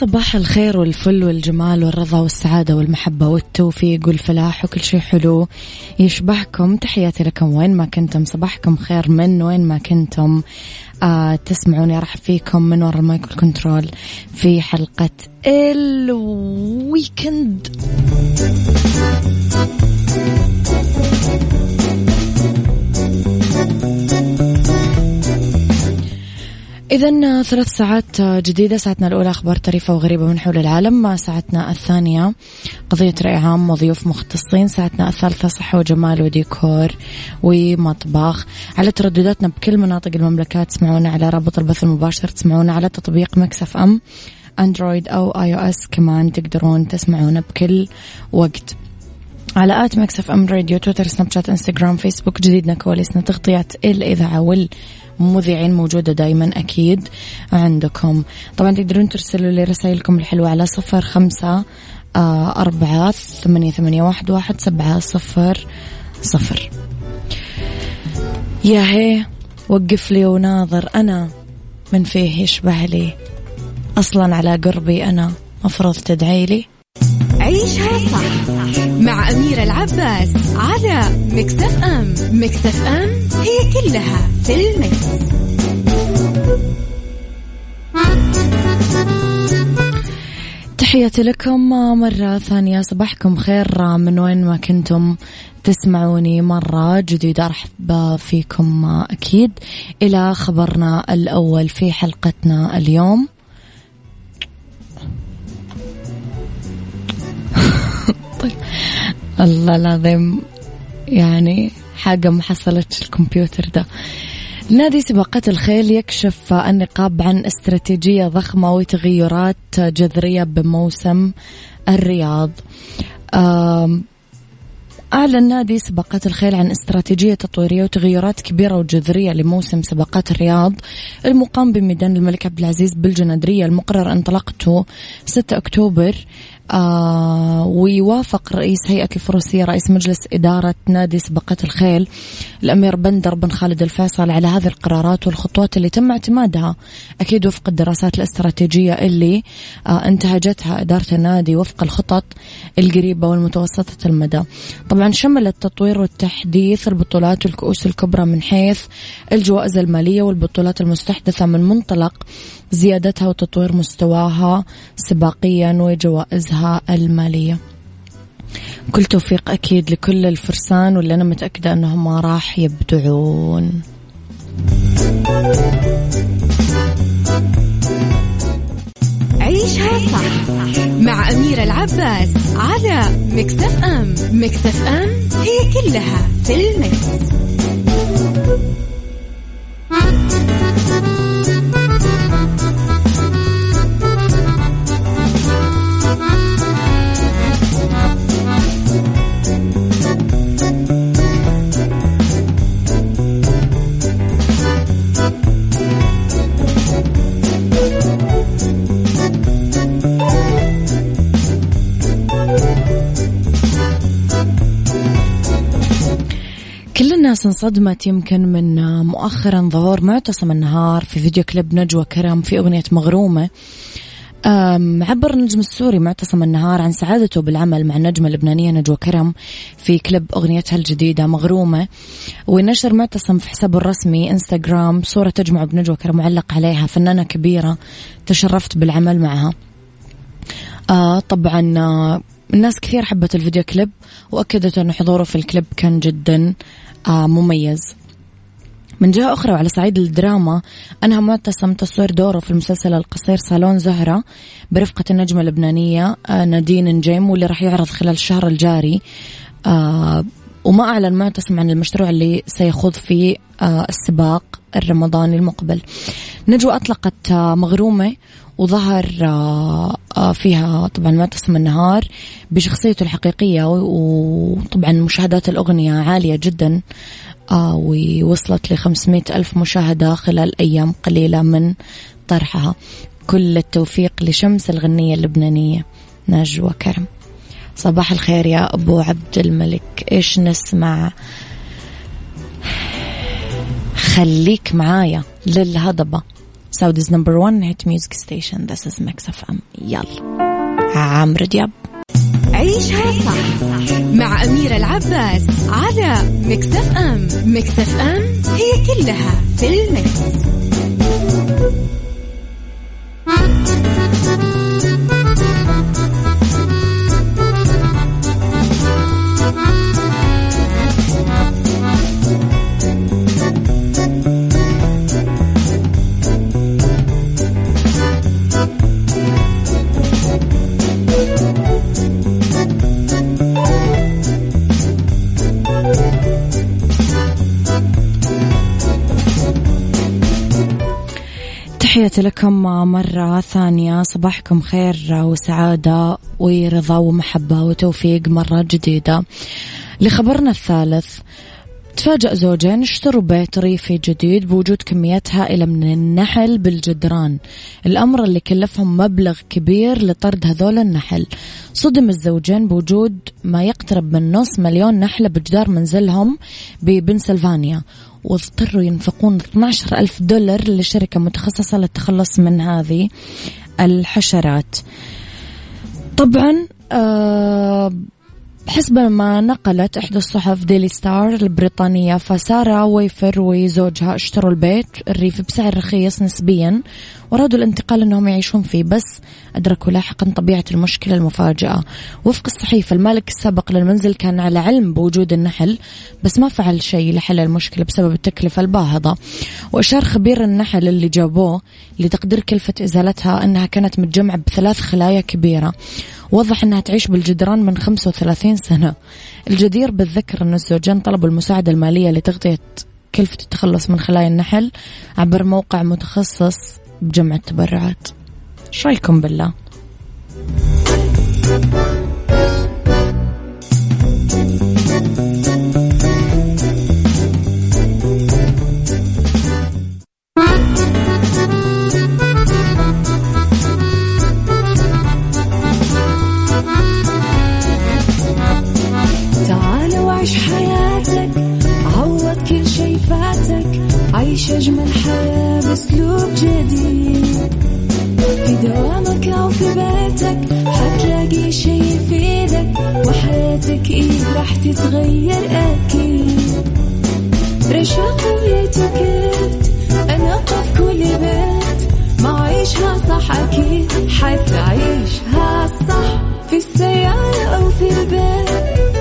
صباح الخير والفل والجمال والرضا والسعادة والمحبة والتوفيق والفلاح وكل شيء حلو يشبهكم. تحياتي لكم وين ما كنتم. صباحكم خير من وين ما كنتم. آه تسمعوني راح فيكم من وراء ال mic وال control في حلقة ال weekend. إذا ثلاث ساعات جديدة ساعتنا الأولى أخبار طريفة وغريبة من حول العالم ساعتنا الثانية قضية رأي عام وضيوف مختصين ساعتنا الثالثة صحة وجمال وديكور ومطبخ. على تردداتنا بكل مناطق المملكة تسمعونا على رابط البث المباشر تسمعونا على تطبيق Mix FM Android أو iOS كمان تقدرون تسمعونا بكل وقت. على at Mix FM Radio Twitter Snapchat Instagram Facebook جديدنا كواليسنا تغطيات الإذاعة وال مذيعين موجودة دايما أكيد عندكم. طبعا تقدرون ترسلوا لي رسائلكم الحلوة على صفر خمسة آه، أربعة ثمانية, ثمانية واحد, واحد سبعة صفر صفر. يا هي وقف لي وناظر أنا. من فيه يشبه لي؟ أصلا على قربي أنا. مفروض تدعي لي. عيشها صح مع أميرة العباس على مكتف أم مكتف أم هي كلها في المكس. تحياتي لكم مرة ثانية. صباحكم خير من وين ما كنتم تسمعوني مرة جديدة. أرحب فيكم أكيد إلى خبرنا الأول في حلقتنا اليوم. الله العظيم. يعني حاجة ما حصلت الكمبيوتر ده. نادي سباقات الخيل يكشف النقاب عن استراتيجية ضخمة وتغيرات جذرية بموسم الرياض. أعلن نادي سباقات الخيل عن استراتيجية تطويرية وتغيرات كبيرة وجذرية لموسم سباقات الرياض. المقام بميدان الملك عبد العزيز بالجندرية المقرر انطلاقته 6 أكتوبر. آه ويوافق رئيس هيئة الفروسية رئيس مجلس إدارة نادي سباقات الخيل الأمير بندر بن خالد الفيصل على هذه القرارات والخطوات اللي تم اعتمادها أكيد وفق الدراسات الاستراتيجية اللي آه انتهجتها إدارة النادي وفق الخطط القريبة والمتوسطة المدى. طبعا شمل التطوير والتحديث البطولات والكؤوس الكبرى من حيث الجوائز المالية والبطولات المستحدثة من منطلق زيادتها وتطوير مستواها سباقيا وجوائزها. المالية. كل توفيق أكيد لكل الفرسان واللي أنا متأكدة أنهم ما راح يبدعون. عيشها صح مع أميرة العباس على مكتف أم مكتف أم هي كلها في المكس. انصدمت يمكن من مؤخرا ظهور معتصم النهار في فيديو كليب نجوى كرم في أغنية مغرومة. عبر النجم السوري معتصم النهار عن سعادته بالعمل مع النجمة اللبنانية نجوى كرم في كليب أغنيتها الجديدة مغرومة. ونشر معتصم في حسابه الرسمي إنستغرام صورة تجمع بنجوى كرم معلق عليها فنانة كبيرة تشرفت بالعمل معها. آه طبعا آه الناس كثير حبت الفيديو كليب وأكدت أن حضوره في الكليب كان جدا. مميز. من جهة أخرى وعلى صعيد الدراما أنهى معتصم تصوير دوره في المسلسل القصير صالون زهرة برفقة النجمة اللبنانية آه، نادين نجيم واللي راح يعرض خلال الشهر الجاري. آه، وما أعلن معتصم عن المشروع اللي سيخوض فيه آه، السباق الرمضاني المقبل. نجوى أطلقت مغرومة وظهر فيها طبعا معتصم النهار بشخصيته الحقيقية وطبعا مشاهدات الأغنية عالية جدا آه ووصلت ل 500 ألف مشاهدة خلال أيام قليلة من طرحها. كل التوفيق لشمس الغنية اللبنانية نجوى كرم صباح الخير يا أبو عبد الملك. إيش نسمع؟ خليك معايا للهضبة. Saudi's number 1 hit music station this is Mix FM يلا عمرو دياب عيشها صح مع أميرة العباس على Mix FM Mix FM it's all in the mix. مرة ثانية صباحكم خير وسعادة ورضا ومحبة وتوفيق مرة جديدة. لخبرنا الثالث تفاجأ زوجين اشتروا بيت ريفي جديد بوجود كميات هائلة من النحل بالجدران. الأمر اللي كلفهم مبلغ كبير لطرد هذول النحل. صدم الزوجين بوجود ما يقترب من نص مليون نحلة بجدار منزلهم ببنسلفانيا واضطروا ينفقون 12 ألف دولار لشركة متخصصة للتخلص من هذه الحشرات. طبعا آه حسب ما نقلت إحدى الصحف Daily Star البريطانية فسارة ويفر وزوجها اشتروا البيت الريفي بسعر رخيص نسبيا وأرادوا الانتقال أنهم يعيشون فيه بس أدركوا لاحقا طبيعة المشكلة المفاجئة. وفق الصحيفة المالك السابق للمنزل كان على علم بوجود النحل بس ما فعل شيء لحل المشكلة بسبب التكلفة الباهظة. وأشار خبير النحل اللي جابوه لتقدير كلفة إزالتها أنها كانت متجمعة بثلاث خلايا كبيرة. وضح أنها تعيش بالجدران من 35 سنة. الجدير بالذكر أن الزوجين طلبوا المساعدة المالية لتغطية كلفة التخلص من خلايا النحل عبر موقع متخصص بجمع التبرعات. إيش رأيكم بالله؟ في بيتك حتلاقي شي يفيدك وحياتك إيه راح تتغير أكيد. رشاق ويتوكيت أنا في كل بيت ما عيشها صح أكيد حتعيشها صح. في السيارة أو في البيت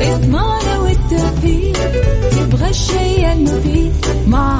اضمعنا والتوفيق تبغى الشيء المفيد صح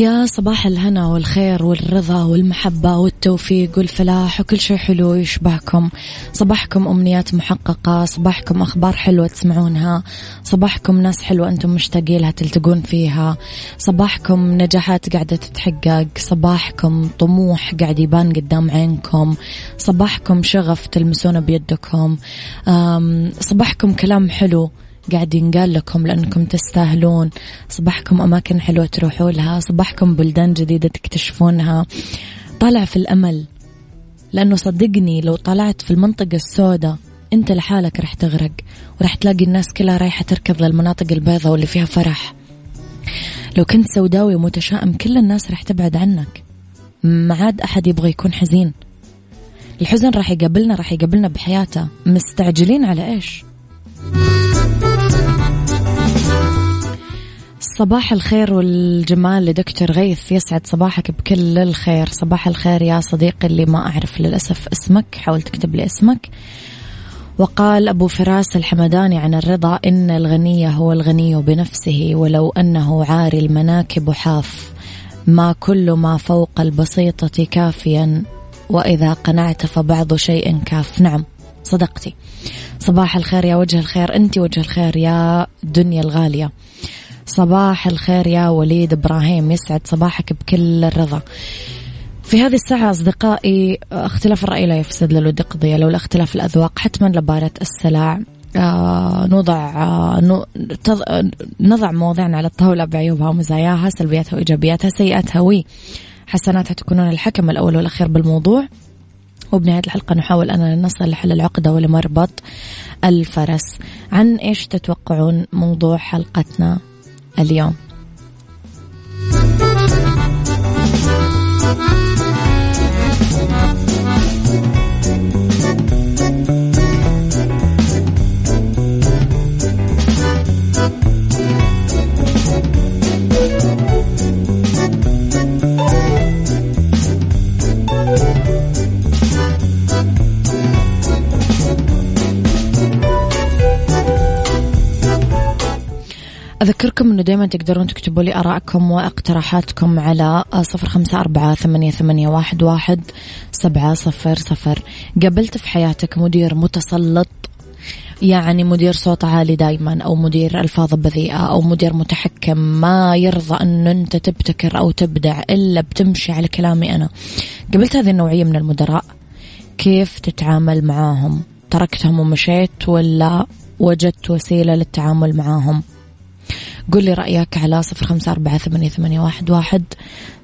يا صباح الهنا والخير والرضا والمحبة والتوفيق والفلاح وكل شيء حلو يشبهكم صباحكم أمنيات محققة صباحكم أخبار حلوة تسمعونها صباحكم ناس حلوة أنتم مشتاقين لها تلتقون فيها صباحكم نجاحات قاعدة تتحقق صباحكم طموح قاعد يبان قدام عينكم صباحكم شغف تلمسونه بيدكم صباحكم كلام حلو. قاعد ينقال لكم لأنكم تستاهلون. صباحكم أماكن حلوة تروحوا لها. صباحكم بلدان جديدة تكتشفونها. طالع في الأمل. لأنه صدقني لو طلعت في المنطقة السوداء أنت لحالك رح تغرق. ورح تلاقي الناس كلها رايحة تركض للمناطق البيضاء واللي فيها فرح. لو كنت سوداوي ومتشائم كل الناس رح تبعد عنك. ما عاد أحد يبغى يكون حزين. الحزن راح يقابلنا راح يقابلنا بحياته مستعجلين على إيش؟ صباح الخير والجمال لدكتور غيث. يسعد صباحك بكل الخير. صباح الخير يا صديقي اللي ما أعرف للأسف اسمك. حاول تكتب لي اسمك. وقال أبو فراس الحمداني عن الرضا إن الغني هو الغني بنفسه ولو أنه عاري المناكب حاف. ما كل ما فوق البسيطة كافيا وإذا قنعت فبعض شيء كاف. نعم صدقتي. صباح الخير يا وجه الخير. أنت وجه الخير يا دنيا الغالية. صباح الخير يا وليد إبراهيم يسعد صباحك بكل الرضا. في هذه الساعة أصدقائي اختلاف الرأي لا يفسد للود قضية لولا اختلاف الأذواق حتما لبارة السلع. آه نوضع آه نضع مواضيعنا على الطاولة بعيوبها ومزاياها سلبياتها وإيجابياتها سيئاتها وحسناتها تكونون الحكم الأول والأخير بالموضوع. وبنهاية الحلقة نحاول أن نصل لحل العقدة ولمربط الفرس. عن إيش تتوقعون موضوع حلقتنا؟ اليوم. أذكركم أنه دائما تقدرون تكتبوا لي آرائكم وإقتراحاتكم على صفر خمسة أربعة ثمانية, ثمانية واحد, واحد سبعة صفر صفر. قابلت في حياتك مدير متسلط؟ يعني مدير صوت عالي دايما أو مدير ألفاظ بذيئة أو مدير متحكم ما يرضى أن أنت تبتكر أو تبدع إلا بتمشي على كلامي أنا. قبلت هذه النوعية من المدراء؟ كيف تتعامل معاهم؟ تركتهم ومشيت ولا وجدت وسيلة للتعامل معاهم؟ قل لي رأيك على صفر خمسة أربعة ثمانية, ثمانية واحد, واحد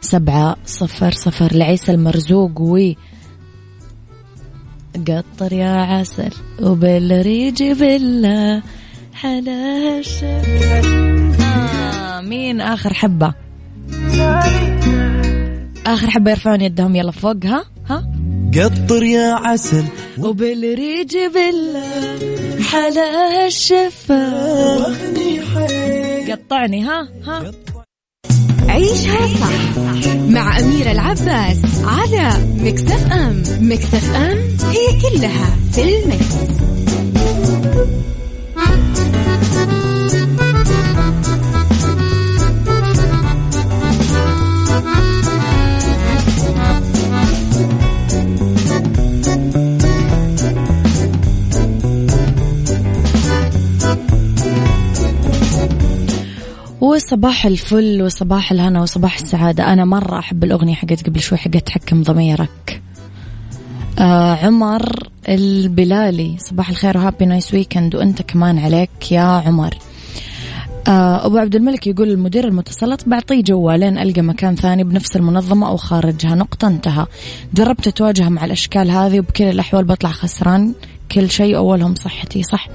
سبعة صفر صفر. لعيسى المرزوق و قطر يا عسل وبالريج بالله حلا آه مين آخر حبة. آخر حبة يرفعون يدهم. يلا فوق. ها؟ قطر يا عسل. وبالريج بالله حلا الشفا قطعني ها ها عيشها صح مع أميرة العباس على مكتف أم مكتف أم هي كلها في المكس. وصباح الفل وصباح الهنا وصباح السعادة. أنا مرة أحب الأغنية حقت قبل شوي حقت تحكم ضميرك. آه عمر البلالي صباح الخير و have a nice weekend وأنت كمان عليك يا عمر. آه أبو عبد الملك يقول المدير المتسلط بعطيه جوالين ألقى مكان ثاني بنفس المنظمة أو خارجها نقطة انتهى. جربت أتواجه مع الأشكال هذه وبكل الأحوال بطلع خسران. كل شيء أولهم صحتي. صح.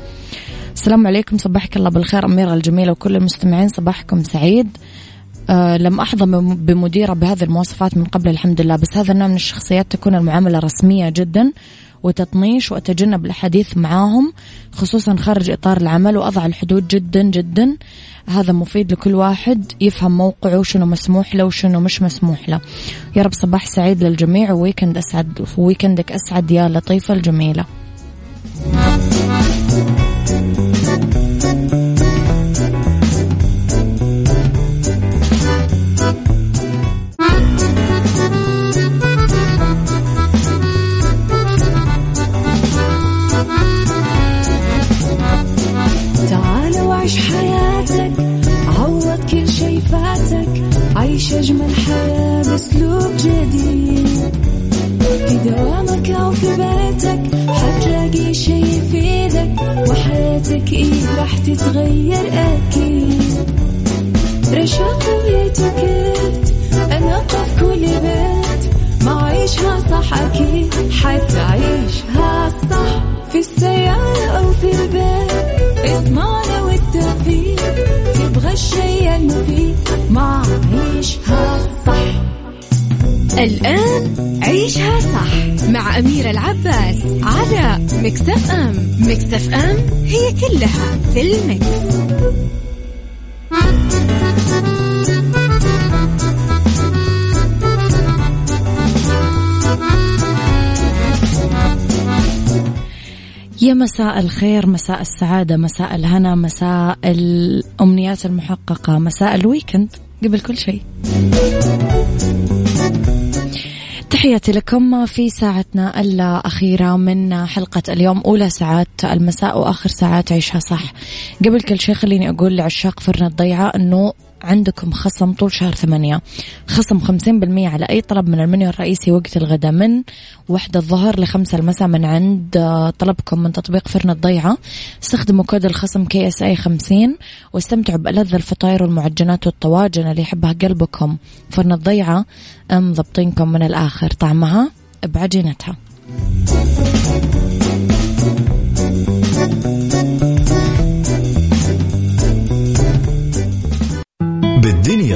السلام عليكم. صباحك الله بالخير أميرة الجميلة وكل المستمعين. صباحكم سعيد. أه لم أحظى بمديرة بهذه المواصفات من قبل الحمد لله. بس هذا النوع من الشخصيات تكون المعاملة رسمية جدا وتطنيش وأتجنب الحديث معاهم خصوصا خارج إطار العمل وأضع الحدود جدا جدا. هذا مفيد لكل واحد يفهم موقعه وشنو مسموح له وشنو مش مسموح له. يا رب صباح سعيد للجميع وويكند أسعد ويكندك أسعد يا لطيفة الجميلة. وحياتك إيه راح تتغير أكيد؟ رشاق ويتوكيت أنا قف كل بيت. ما عيشها صح أكيد حتعيشها صح. في السيارة أو في البيت إضمعنا والتوفيق. تبغى الشيء المفيد ما عيشها صح الآن عيشها صح مع أميرة العباس على Mix FM Mix FM it's all in the mix. يا مساء الخير مساء السعادة مساء الهنا مساء الأمنيات المحققة مساء ال weekend قبل كل شيء تحياتي لكم في ساعتنا الأخيرة من حلقة اليوم أولى ساعات المساء وآخر ساعات عيشها صح. قبل كل شيء خليني أقول لعشاق فرن الضيعة أنه عندكم خصم طول شهر ثمانية. خصم خمسين بالمية على أي طلب من المنيو الرئيسي وقت الغداء من واحدة الظهر لخمسة المساء من عند طلبكم من تطبيق فرن الضيعة. استخدموا كود الخصم KSA خمسين واستمتعوا بألذ الفطاير والمعجنات والطواجن اللي يحبها قلبكم. فرن الضيعة مضبطينكم من الآخر. طعمها بعجينتها.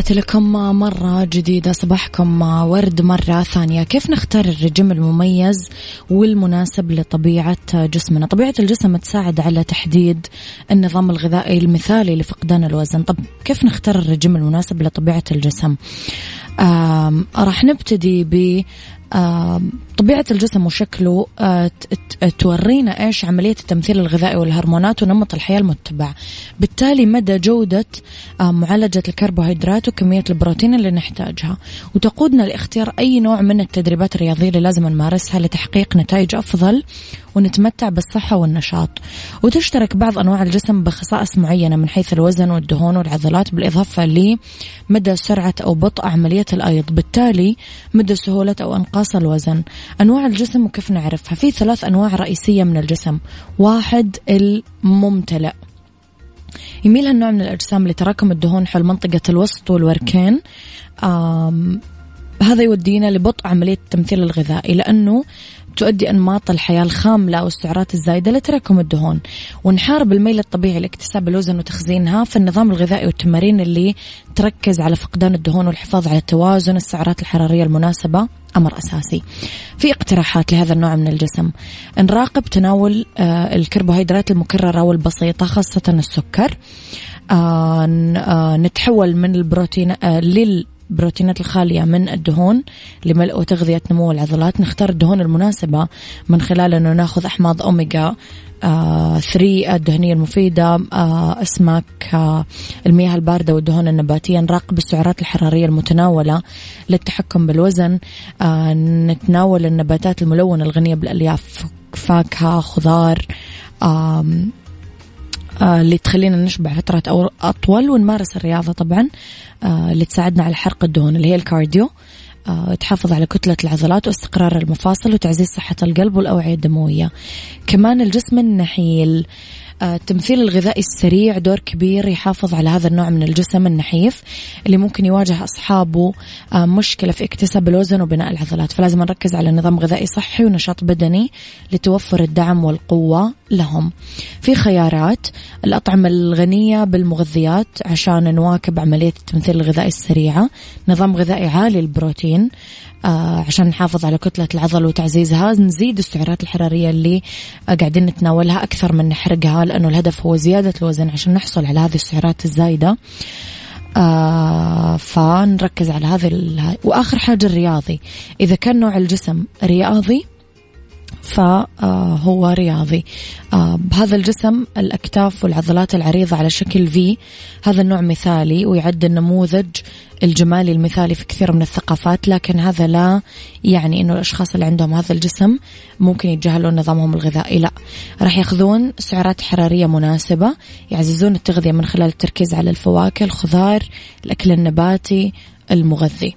تحياتي لكم مرة جديدة صباحكم ورد مرة ثانية. كيف نختار الرجيم المميز والمناسب لطبيعة جسمنا؟ طبيعة الجسم تساعد على تحديد النظام الغذائي المثالي لفقدان الوزن. طب كيف نختار الرجيم المناسب لطبيعة الجسم؟ راح نبتدي ب طبيعة الجسم وشكله آه، تورينا إيش عملية التمثيل الغذائي والهرمونات ونمط الحياة المتبع. بالتالي مدى جودة معالجة الكربوهيدرات وكمية البروتين اللي نحتاجها. وتقودنا لاختيار أي نوع من التدريبات الرياضية اللي لازم نمارسها لتحقيق نتائج أفضل ونتمتع بالصحة والنشاط. وتشترك بعض أنواع الجسم بخصائص معينة من حيث الوزن والدهون والعضلات بالإضافة لمدى سرعة أو بطء عملية الأيض. بالتالي مدى سهولة أو إنقاص الوزن. أنواع الجسم وكيف نعرفها؟ في ثلاث أنواع رئيسية من الجسم. واحد الممتلئ. يميل هالنوع من الأجسام لتراكم الدهون حول منطقة الوسط والوركين. هذا يودينا لبطء عملية التمثيل الغذائي لأنه تؤدي أنماط الحياة الخاملة والسعرات الزايدة لتراكم الدهون. ونحارب الميل الطبيعي لاكتساب الوزن وتخزينها في النظام الغذائي والتمارين اللي تركز على فقدان الدهون والحفاظ على توازن السعرات الحرارية المناسبة. أمر أساسي. في اقتراحات لهذا النوع من الجسم. نراقب تناول آه، الكربوهيدرات المكررة والبسيطة خاصة السكر. آه، آه، نتحول من البروتين لل البروتينات الخالية من الدهون لملء وتغذية نمو العضلات. نختار الدهون المناسبة من خلال أنه ناخذ أحماض أوميجا آه 3 الدهنية المفيدة آه أسماك آه المياه الباردة والدهون النباتية. نراقب السعرات الحرارية المتناولة للتحكم بالوزن. آه نتناول النباتات الملونة الغنية بالألياف فاكهة خضار اللي تخلينا نشبع فترة أطول ونمارس الرياضة طبعا آه، اللي تساعدنا على حرق الدهون اللي هي الكارديو. آه، تحافظ على كتلة العضلات واستقرار المفاصل وتعزيز صحة القلب والأوعية الدموية. كمان الجسم النحيل. التمثيل الغذائي السريع دور كبير يحافظ على هذا النوع من الجسم النحيف اللي ممكن يواجه أصحابه آه، مشكلة في اكتساب الوزن وبناء العضلات. فلازم نركز على نظام غذائي صحي ونشاط بدني لتوفر الدعم والقوة لهم. في خيارات الأطعمة الغنية بالمغذيات عشان نواكب عملية التمثيل الغذائي السريعة. نظام غذائي عالي البروتين عشان نحافظ على كتلة العضل وتعزيزها نزيد السعرات الحرارية اللي آه قاعدين نتناولها أكثر من نحرقها لأنه الهدف هو زيادة الوزن عشان نحصل على هذه السعرات الزايدة. آه فنركز على هذه وآخر حاجة الرياضي. إذا كان نوع الجسم رياضي فهو رياضي. آه، بهذا الجسم الأكتاف والعضلات العريضة على شكل في هذا النوع مثالي ويعد النموذج الجمالي المثالي في كثير من الثقافات لكن هذا لا يعني إنه الأشخاص اللي عندهم هذا الجسم ممكن يتجاهلون نظامهم الغذائي لا. راح ياخذون سعرات حرارية مناسبة يعززون التغذية من خلال التركيز على الفواكه الخضار الأكل النباتي المغذي.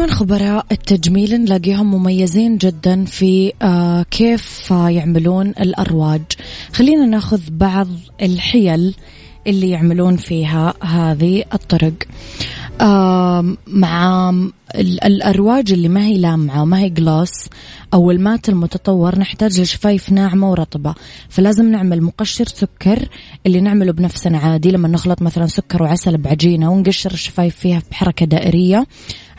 دائما خبراء التجميل نلاقيهم مميزين جدا في آه، كيف يعملون الأرواج. خلينا ناخذ بعض الحيل اللي يعملون فيها هذه الطرق. مع الأرواج اللي ما هي لامعة وما هي جلوس أو المات المتطور نحتاج لشفايف ناعمة ورطبة. فلازم نعمل مقشر سكر اللي نعمله بنفسنا عادي. لما نخلط مثلا سكر وعسل بعجينة ونقشر الشفايف فيها بحركة دائرية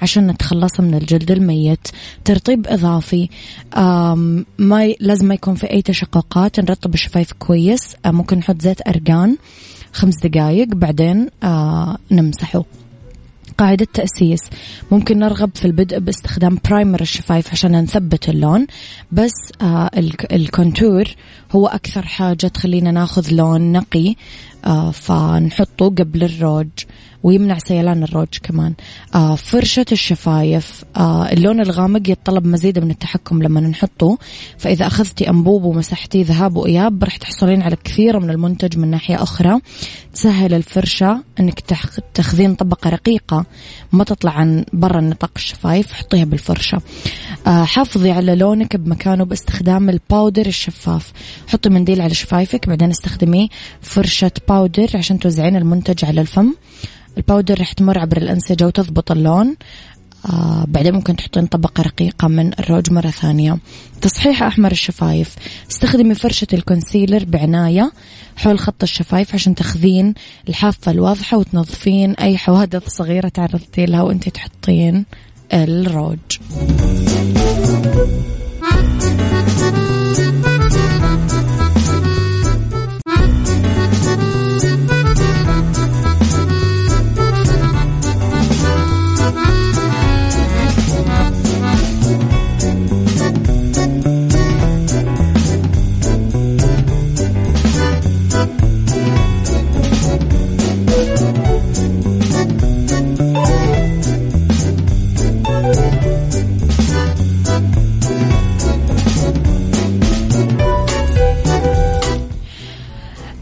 عشان نتخلص من الجلد الميت. ترطيب إضافي. ما لازم ما يكون في أي تشققات. نرطب الشفايف كويس. ممكن نحط زيت أرجان خمس دقايق. بعدين نمسحه. قاعدة تأسيس. ممكن نرغب في البدء باستخدام primer الشفايف عشان نثبت اللون بس آه ال contour هو أكثر حاجة تخلينا ناخذ لون نقي آه فنحطه قبل الروج ويمنع سيلان الروج كمان. آه فرشة الشفايف آه اللون الغامق يتطلب مزيد من التحكم لما نحطه. فإذا أخذتي أنبوب ومسحتيه ذهاب وإياب راح تحصلين على كثير من المنتج من ناحية أخرى. تسهل الفرشة أنك تاخذين طبقة رقيقة ما تطلع عن برا نطاق الشفايف حطيها بالفرشة. آه حافظي على لونك بمكانه باستخدام ال powder الشفاف. حطي منديل على شفايفك بعدين استخدمي فرشة powder عشان توزعين المنتج على الفم. ال powder رح تمر عبر الأنسجة وتضبط اللون. آه بعدين ممكن تحطين طبقة رقيقة من الروج مرة ثانية. تصحيح أحمر الشفايف. استخدمي فرشة ال concealer بعناية. حول خط الشفايف عشان تاخذين الحافة الواضحة وتنظفين أي حوادث صغيرة تعرضتي لها وانت تحطين الروج.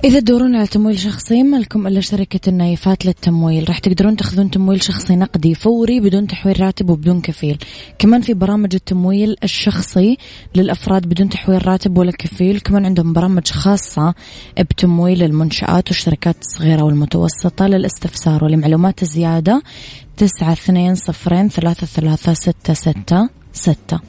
إذا تدورون على تمويل شخصي ما لكم إلا شركة النايفات للتمويل. راح تقدرون تأخذون تمويل شخصي نقدي فوري بدون تحويل راتب وبدون كفيل. كمان في برامج التمويل الشخصي للأفراد بدون تحويل راتب ولا كفيل. كمان عندهم برامج خاصة بتمويل المنشآت والشركات الصغيرة والمتوسطة للاستفسار ولمعلومات زيادة تسعة اثنين صفرين ثلاثة ثلاثة ستة ستة ستة.